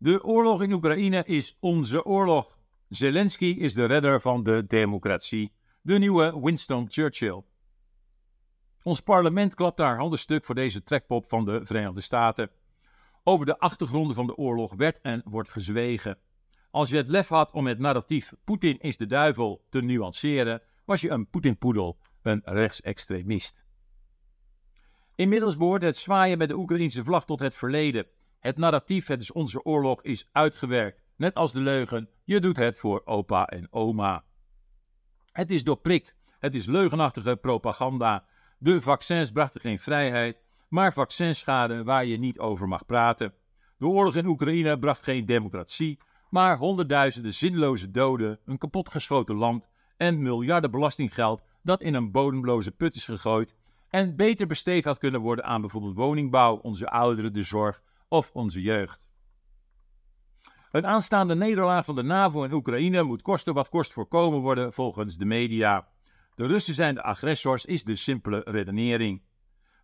De oorlog in Oekraïne is onze oorlog. Zelensky is de redder van de democratie. De nieuwe Winston Churchill. Ons parlement klapt haar handen stuk voor deze trekpop van de Verenigde Staten. Over de achtergronden van de oorlog werd en wordt gezwegen. Als je het lef had om het narratief Poetin is de duivel te nuanceren, was je een Poetin-poedel, een rechtsextremist. Inmiddels behoort het zwaaien met de Oekraïnse vlag tot het verleden. Het narratief, het is onze oorlog, is uitgewerkt. Net als de leugen, je doet het voor opa en oma. Het is doorprikt, het is leugenachtige propaganda. De vaccins brachten geen vrijheid, maar vaccinschade waar je niet over mag praten. De oorlog in Oekraïne bracht geen democratie, maar honderdduizenden zinloze doden, een kapotgeschoten land en miljarden belastinggeld dat in een bodemloze put is gegooid en beter besteed had kunnen worden aan bijvoorbeeld woningbouw, onze ouderen, de zorg of onze jeugd. Een aanstaande nederlaag van de NAVO in Oekraïne moet kosten wat kost voorkomen worden volgens de media. De Russen zijn de agressors is de simpele redenering.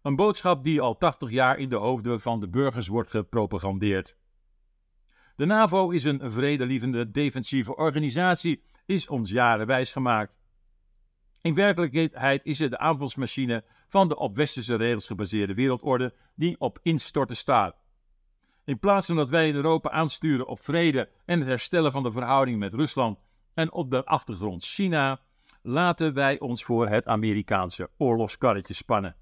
Een boodschap die al 80 jaar in de hoofden van de burgers wordt gepropagandeerd. De NAVO is een vredelievende defensieve organisatie, is ons jaren wijsgemaakt. In werkelijkheid is het de aanvalsmachine van de op westerse regels gebaseerde wereldorde die op instorten staat. In plaats van dat wij in Europa aansturen op vrede en het herstellen van de verhouding met Rusland en op de achtergrond China, laten wij ons voor het Amerikaanse oorlogskarretje spannen.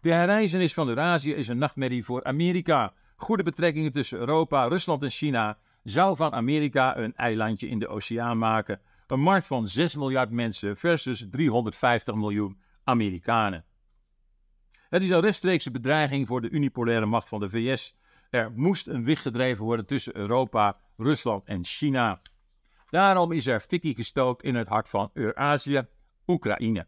De herreizenis van Eurazië is een nachtmerrie voor Amerika. Goede betrekkingen tussen Europa, Rusland en China zou van Amerika een eilandje in de oceaan maken. Een markt van 6 miljard mensen versus 350 miljoen Amerikanen. Het is een rechtstreekse bedreiging voor de unipolaire macht van de VS. Er moest een wicht gedreven worden tussen Europa, Rusland en China. Daarom is er fikkie gestookt in het hart van Eurazië, Oekraïne.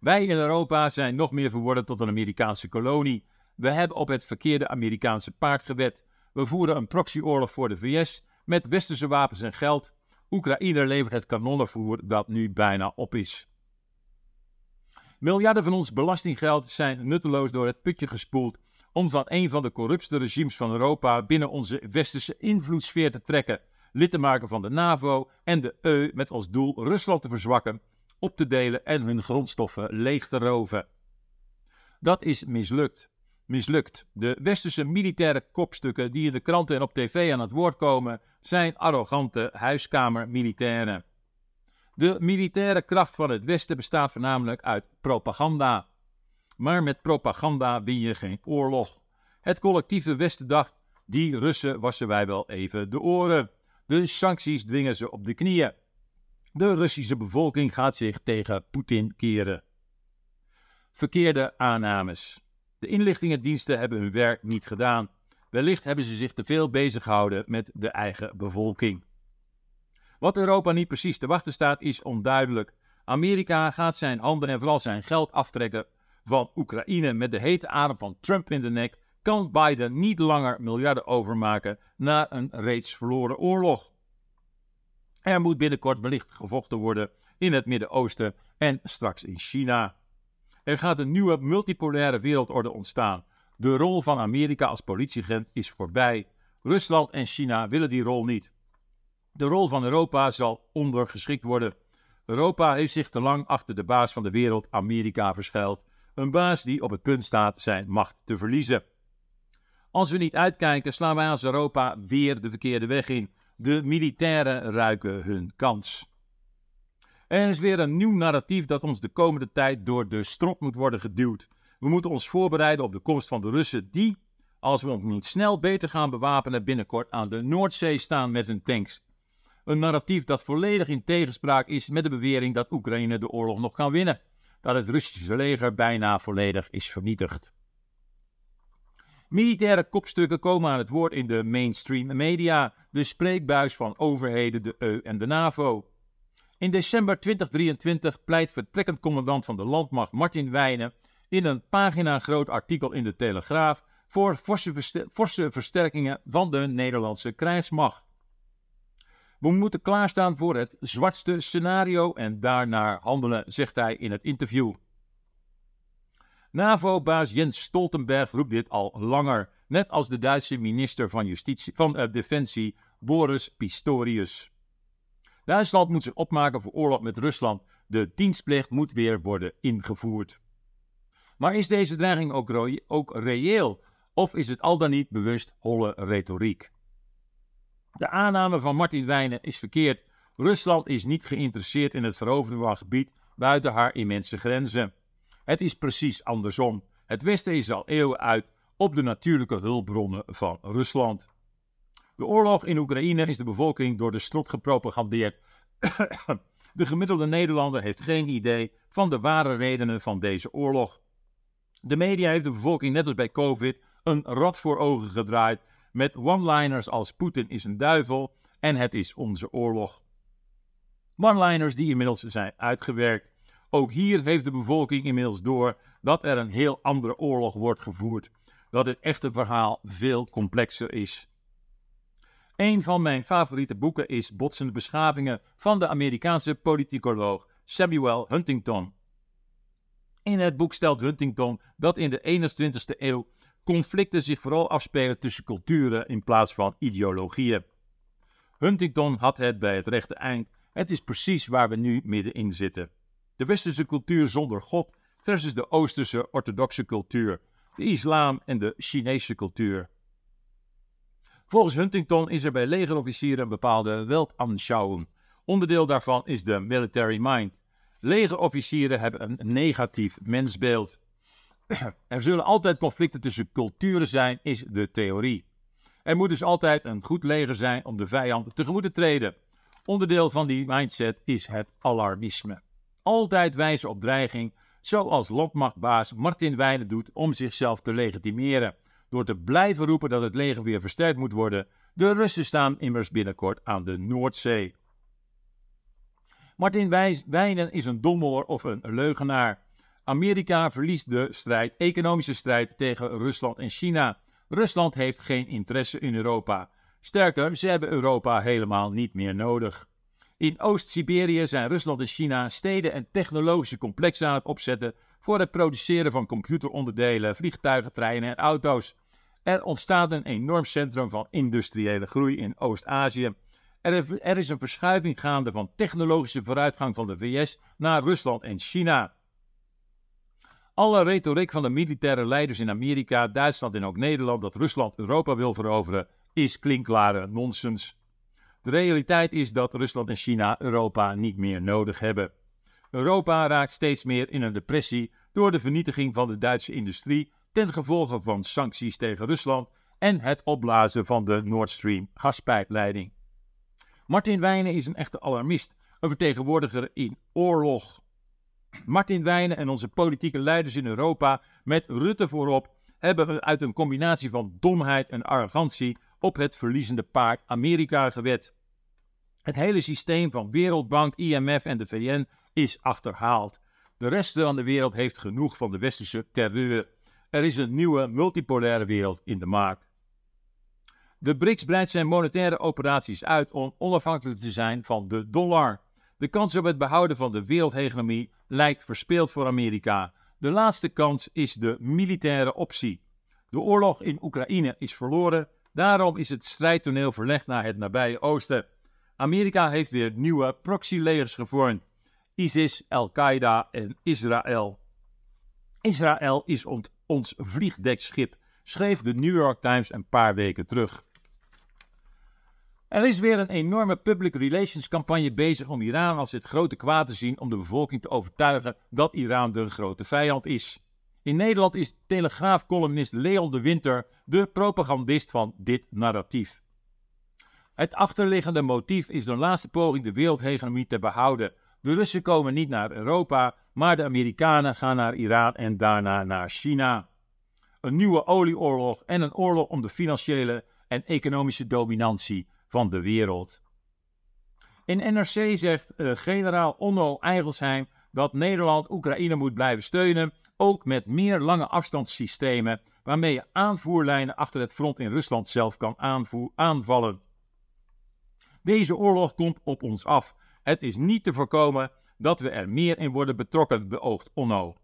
Wij in Europa zijn nog meer verworden tot een Amerikaanse kolonie. We hebben op het verkeerde Amerikaanse paard gewet. We voeren een proxyoorlog voor de VS met westerse wapens en geld. Oekraïne levert het kanonnenvoer dat nu bijna op is. Miljarden van ons belastinggeld zijn nutteloos door het putje gespoeld om van een van de corruptste regimes van Europa binnen onze westerse invloedssfeer te trekken, lid te maken van de NAVO en de EU met als doel Rusland te verzwakken, op te delen en hun grondstoffen leeg te roven. Dat is mislukt. Mislukt. De westerse militaire kopstukken die in de kranten en op tv aan het woord komen, zijn arrogante huiskamermilitairen. De militaire kracht van het Westen bestaat voornamelijk uit propaganda. Maar met propaganda win je geen oorlog. Het collectieve Westen dacht: die Russen wassen wij wel even de oren. De sancties dwingen ze op de knieën. De Russische bevolking gaat zich tegen Poetin keren. Verkeerde aannames. De inlichtingendiensten hebben hun werk niet gedaan. Wellicht hebben ze zich te veel bezig gehouden met de eigen bevolking. Wat Europa niet precies te wachten staat, is onduidelijk. Amerika gaat zijn handen en vooral zijn geld aftrekken van Oekraïne met de hete adem van Trump in de nek. Kan Biden niet langer miljarden overmaken naar een reeds verloren oorlog? Er moet binnenkort wellicht gevochten worden in het Midden-Oosten en straks in China. Er gaat een nieuwe multipolaire wereldorde ontstaan. De rol van Amerika als politieagent is voorbij. Rusland en China willen die rol niet. De rol van Europa zal ondergeschikt worden. Europa heeft zich te lang achter de baas van de wereld, Amerika, verschuild. Een baas die op het punt staat zijn macht te verliezen. Als we niet uitkijken, slaan wij als Europa weer de verkeerde weg in. De militairen ruiken hun kans. Er is weer een nieuw narratief dat ons de komende tijd door de strot moet worden geduwd. We moeten ons voorbereiden op de komst van de Russen die, als we ons niet snel beter gaan bewapenen, binnenkort aan de Noordzee staan met hun tanks. Een narratief dat volledig in tegenspraak is met de bewering dat Oekraïne de oorlog nog kan winnen. Dat het Russische leger bijna volledig is vernietigd. Militaire kopstukken komen aan het woord in de mainstream media, de spreekbuis van overheden, de EU en de NAVO. In december 2023 pleit vertrekkend commandant van de landmacht Martin Wijnen in een pagina groot artikel in de Telegraaf voor forse, forse versterkingen van de Nederlandse krijgsmacht. We moeten klaarstaan voor het zwartste scenario en daarnaar handelen, zegt hij in het interview. NAVO-baas Jens Stoltenberg roept dit al langer. net als de Duitse minister van, Justitie, van uh, Defensie Boris Pistorius. Duitsland moet zich opmaken voor oorlog met Rusland. De dienstplicht moet weer worden ingevoerd. Maar is deze dreiging ook, ook reëel? Of is het al dan niet bewust holle retoriek? De aanname van Martin Wijnen is verkeerd. Rusland is niet geïnteresseerd in het veroverde gebied buiten haar immense grenzen. Het is precies andersom. Het Westen is al eeuwen uit op de natuurlijke hulpbronnen van Rusland. De oorlog in Oekraïne is de bevolking door de strot gepropagandeerd. De gemiddelde Nederlander heeft geen idee van de ware redenen van deze oorlog. De media heeft de bevolking net als bij COVID een rad voor ogen gedraaid met one-liners als Poetin is een duivel en het is onze oorlog. One-liners die inmiddels zijn uitgewerkt. Ook hier heeft de bevolking inmiddels door dat er een heel andere oorlog wordt gevoerd. Dat het echte verhaal veel complexer is. Een van mijn favoriete boeken is Botsende Beschavingen van de Amerikaanse politicoloog Samuel Huntington. In het boek stelt Huntington dat in de 21ste eeuw conflicten zich vooral afspelen tussen culturen in plaats van ideologieën. Huntington had het bij het rechte eind. Het is precies waar we nu middenin zitten. De westerse cultuur zonder God versus de oosterse orthodoxe cultuur, de islam en de Chinese cultuur. Volgens Huntington is er bij legerofficieren een bepaalde Weltanschauung. Onderdeel daarvan is de military mind. Legerofficieren hebben een negatief mensbeeld. Er zullen altijd conflicten tussen culturen zijn, is de theorie. Er moet dus altijd een goed leger zijn om de vijand tegemoet te treden. Onderdeel van die mindset is het alarmisme. Altijd wijzen op dreiging, zoals landmachtbaas Martin Wijnen doet om zichzelf te legitimeren. Door te blijven roepen dat het leger weer versterkt moet worden. De Russen staan immers binnenkort aan de Noordzee. Martin Wijnen is een dommelaar of een leugenaar. Amerika verliest de strijd, economische strijd tegen Rusland en China. Rusland heeft geen interesse in Europa. Sterker, ze hebben Europa helemaal niet meer nodig. In Oost-Siberië zijn Rusland en China steden en technologische complexen aan het opzetten voor het produceren van computeronderdelen, vliegtuigen, treinen en auto's. Er ontstaat een enorm centrum van industriële groei in Oost-Azië. Er, is een verschuiving gaande van technologische vooruitgang van de VS naar Rusland en China. Alle retoriek van de militaire leiders in Amerika, Duitsland en ook Nederland dat Rusland Europa wil veroveren, is klinkklare nonsens. De realiteit is dat Rusland en China Europa niet meer nodig hebben. Europa raakt steeds meer in een depressie door de vernietiging van de Duitse industrie ten gevolge van sancties tegen Rusland en het opblazen van de Nord Stream gaspijpleiding. Martin Wijnen is een echte alarmist, een vertegenwoordiger in oorlog. Martin Wijnen en onze politieke leiders in Europa, met Rutte voorop, hebben uit een combinatie van domheid en arrogantie op het verliezende paard Amerika gewet. Het hele systeem van Wereldbank, IMF en de VN is achterhaald. De rest van de wereld heeft genoeg van de westerse terreur. Er is een nieuwe multipolaire wereld in de maak. De BRICS breidt zijn monetaire operaties uit om onafhankelijk te zijn van de dollar. De kans op het behouden van de wereldhegemonie lijkt verspeeld voor Amerika. De laatste kans is de militaire optie. De oorlog in Oekraïne is verloren, daarom is het strijdtoneel verlegd naar het nabije oosten. Amerika heeft weer nieuwe proxy-layers gevormd: ISIS, Al-Qaeda en Israël. Israël is ons vliegdekschip, schreef de New York Times een paar weken terug. Er is weer een enorme public relations campagne bezig om Iran als het grote kwaad te zien om de bevolking te overtuigen dat Iran de grote vijand is. In Nederland is Telegraaf-columnist Leon de Winter de propagandist van dit narratief. Het achterliggende motief is de laatste poging de wereldhegemonie te behouden. De Russen komen niet naar Europa, maar de Amerikanen gaan naar Iran en daarna naar China. Een nieuwe olieoorlog en een oorlog om de financiële en economische dominantie van de wereld. In NRC zegt uh, generaal Onno Eigelsheim dat Nederland Oekraïne moet blijven steunen, ook met meer lange afstandssystemen, waarmee je aanvoerlijnen achter het front in Rusland zelf kan aanvallen. Deze oorlog komt op ons af. Het is niet te voorkomen dat we er meer in worden betrokken, beoogt Onno.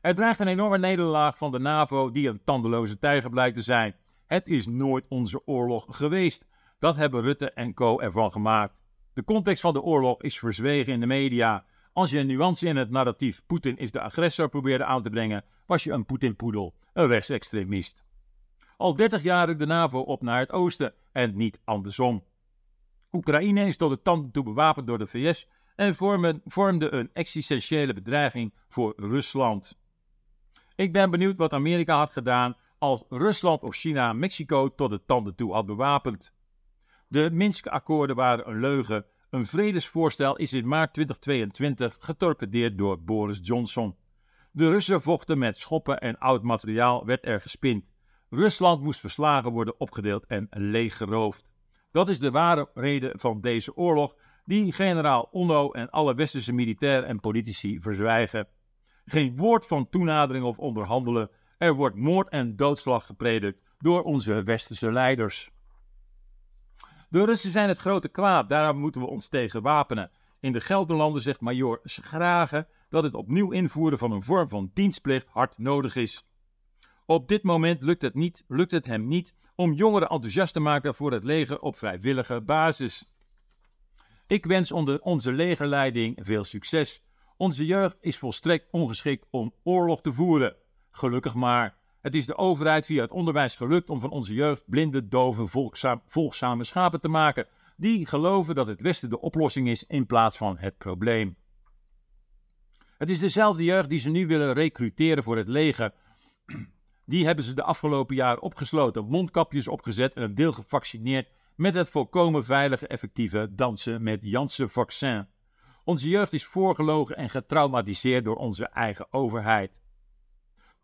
Er dreigt een enorme nederlaag van de NAVO die een tandeloze tijger blijkt te zijn. Het is nooit onze oorlog geweest. Dat hebben Rutte en co ervan gemaakt. De context van de oorlog is verzwegen in de media. Als je een nuance in het narratief Poetin is de agressor probeerde aan te brengen, was je een Poetin-poedel, een rechtsextremist. Al 30 jaar rukt de NAVO op naar het oosten en niet andersom. Oekraïne is tot de tanden toe bewapend door de VS en vormde een existentiële bedreiging voor Rusland. Ik ben benieuwd wat Amerika had gedaan als Rusland of China Mexico tot de tanden toe had bewapend. De Minsk-akkoorden waren een leugen. Een vredesvoorstel is in maart 2022 getorpedeerd door Boris Johnson. De Russen vochten met schoppen en oud materiaal werd er gespind. Rusland moest verslagen worden, opgedeeld en leeggeroofd. Dat is de ware reden van deze oorlog, die generaal Onno en alle westerse militairen en politici verzwijgen. Geen woord van toenadering of onderhandelen. Er wordt moord en doodslag gepredikt door onze westerse leiders. De Russen zijn het grote kwaad, daarom moeten we ons tegen wapenen. In de Gelderlanden zegt major Schrage dat het opnieuw invoeren van een vorm van dienstplicht hard nodig is. Op dit moment lukt het, niet, lukt het hem niet om jongeren enthousiast te maken voor het leger op vrijwillige basis. Ik wens onder onze legerleiding veel succes. Onze jeugd is volstrekt ongeschikt om oorlog te voeren. Gelukkig maar. Het is de overheid via het onderwijs gelukt om van onze jeugd blinde, dove, volgzame schapen te maken. Die geloven dat het Westen de oplossing is in plaats van het probleem. Het is dezelfde jeugd die ze nu willen recruteren voor het leger. Die hebben ze de afgelopen jaren opgesloten, mondkapjes opgezet en een deel gevaccineerd met het volkomen veilige, effectieve dansen met Janssen vaccin. Onze jeugd is voorgelogen en getraumatiseerd door onze eigen overheid.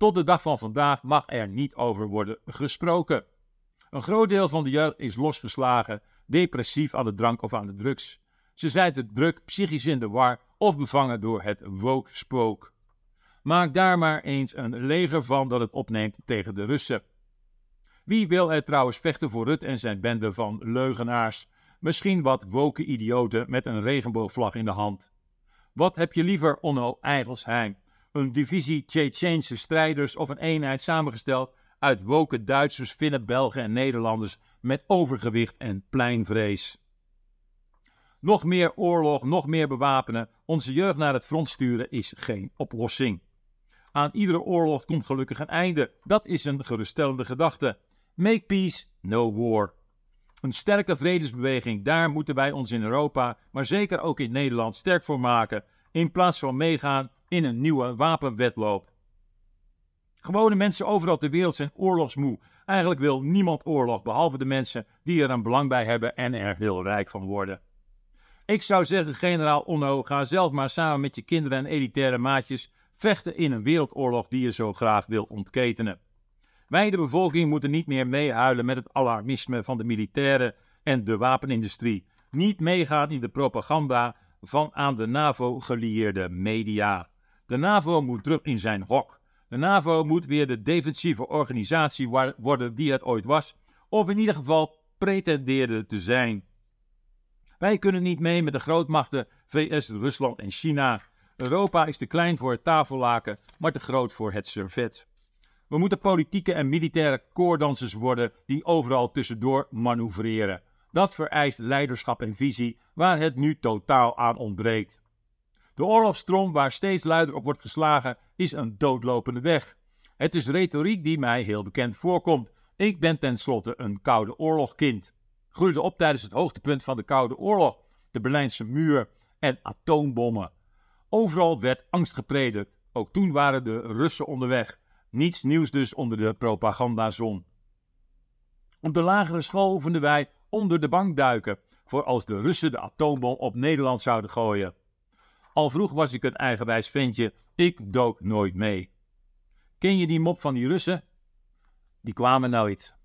Tot de dag van vandaag mag er niet over worden gesproken. Een groot deel van de jeugd is losgeslagen, depressief aan de drank of aan de drugs. Ze zijn te druk, psychisch in de war of bevangen door het woke-spook. Maak daar maar eens een leger van dat het opneemt tegen de Russen. Wie wil er trouwens vechten voor Rut en zijn bende van leugenaars? Misschien wat woke idioten met een regenboogvlag in de hand. Wat heb je liever, Onno Eigelsheim? Een divisie Tsjetsjeense strijders of een eenheid samengesteld uit woke Duitsers, Finnen, Belgen en Nederlanders met overgewicht en pleinvrees? Nog meer oorlog, nog meer bewapenen, onze jeugd naar het front sturen is geen oplossing. Aan iedere oorlog komt gelukkig een einde. Dat is een geruststellende gedachte. Make peace, no war. Een sterke vredesbeweging, daar moeten wij ons in Europa, maar zeker ook in Nederland, sterk voor maken, in plaats van meegaan in een nieuwe wapenwetloop. Gewone mensen overal ter wereld zijn oorlogsmoe. Eigenlijk wil niemand oorlog, behalve de mensen die er een belang bij hebben en er heel rijk van worden. Ik zou zeggen, generaal Onno, ga zelf maar samen met je kinderen en elitaire maatjes vechten in een wereldoorlog die je zo graag wil ontketenen. Wij, de bevolking, moeten niet meer meehuilen met het alarmisme van de militairen en de wapenindustrie. Niet meegaan in de propaganda van aan de NAVO gelieerde media. De NAVO moet terug in zijn hok. De NAVO moet weer de defensieve organisatie worden die het ooit was, of in ieder geval pretendeerde te zijn. Wij kunnen niet mee met de grootmachten VS, Rusland en China. Europa is te klein voor het tafellaken, maar te groot voor het servet. We moeten politieke en militaire koordansers worden die overal tussendoor manoeuvreren. Dat vereist leiderschap en visie waar het nu totaal aan ontbreekt. De oorlogsstroom waar steeds luider op wordt geslagen is een doodlopende weg. Het is retoriek die mij heel bekend voorkomt. Ik ben tenslotte een Koude Oorlogkind. Groeide op tijdens het hoogtepunt van de Koude Oorlog, de Berlijnse muur en atoombommen. Overal werd angst gepredikt. Ook toen waren de Russen onderweg. Niets nieuws dus onder de propagandazon. Op de lagere school oefenden wij onder de bank duiken, voor als de Russen de atoombom op Nederland zouden gooien. Al vroeg was ik een eigenwijs ventje, ik dook nooit mee. Ken je die mop van die Russen? Die kwamen nooit.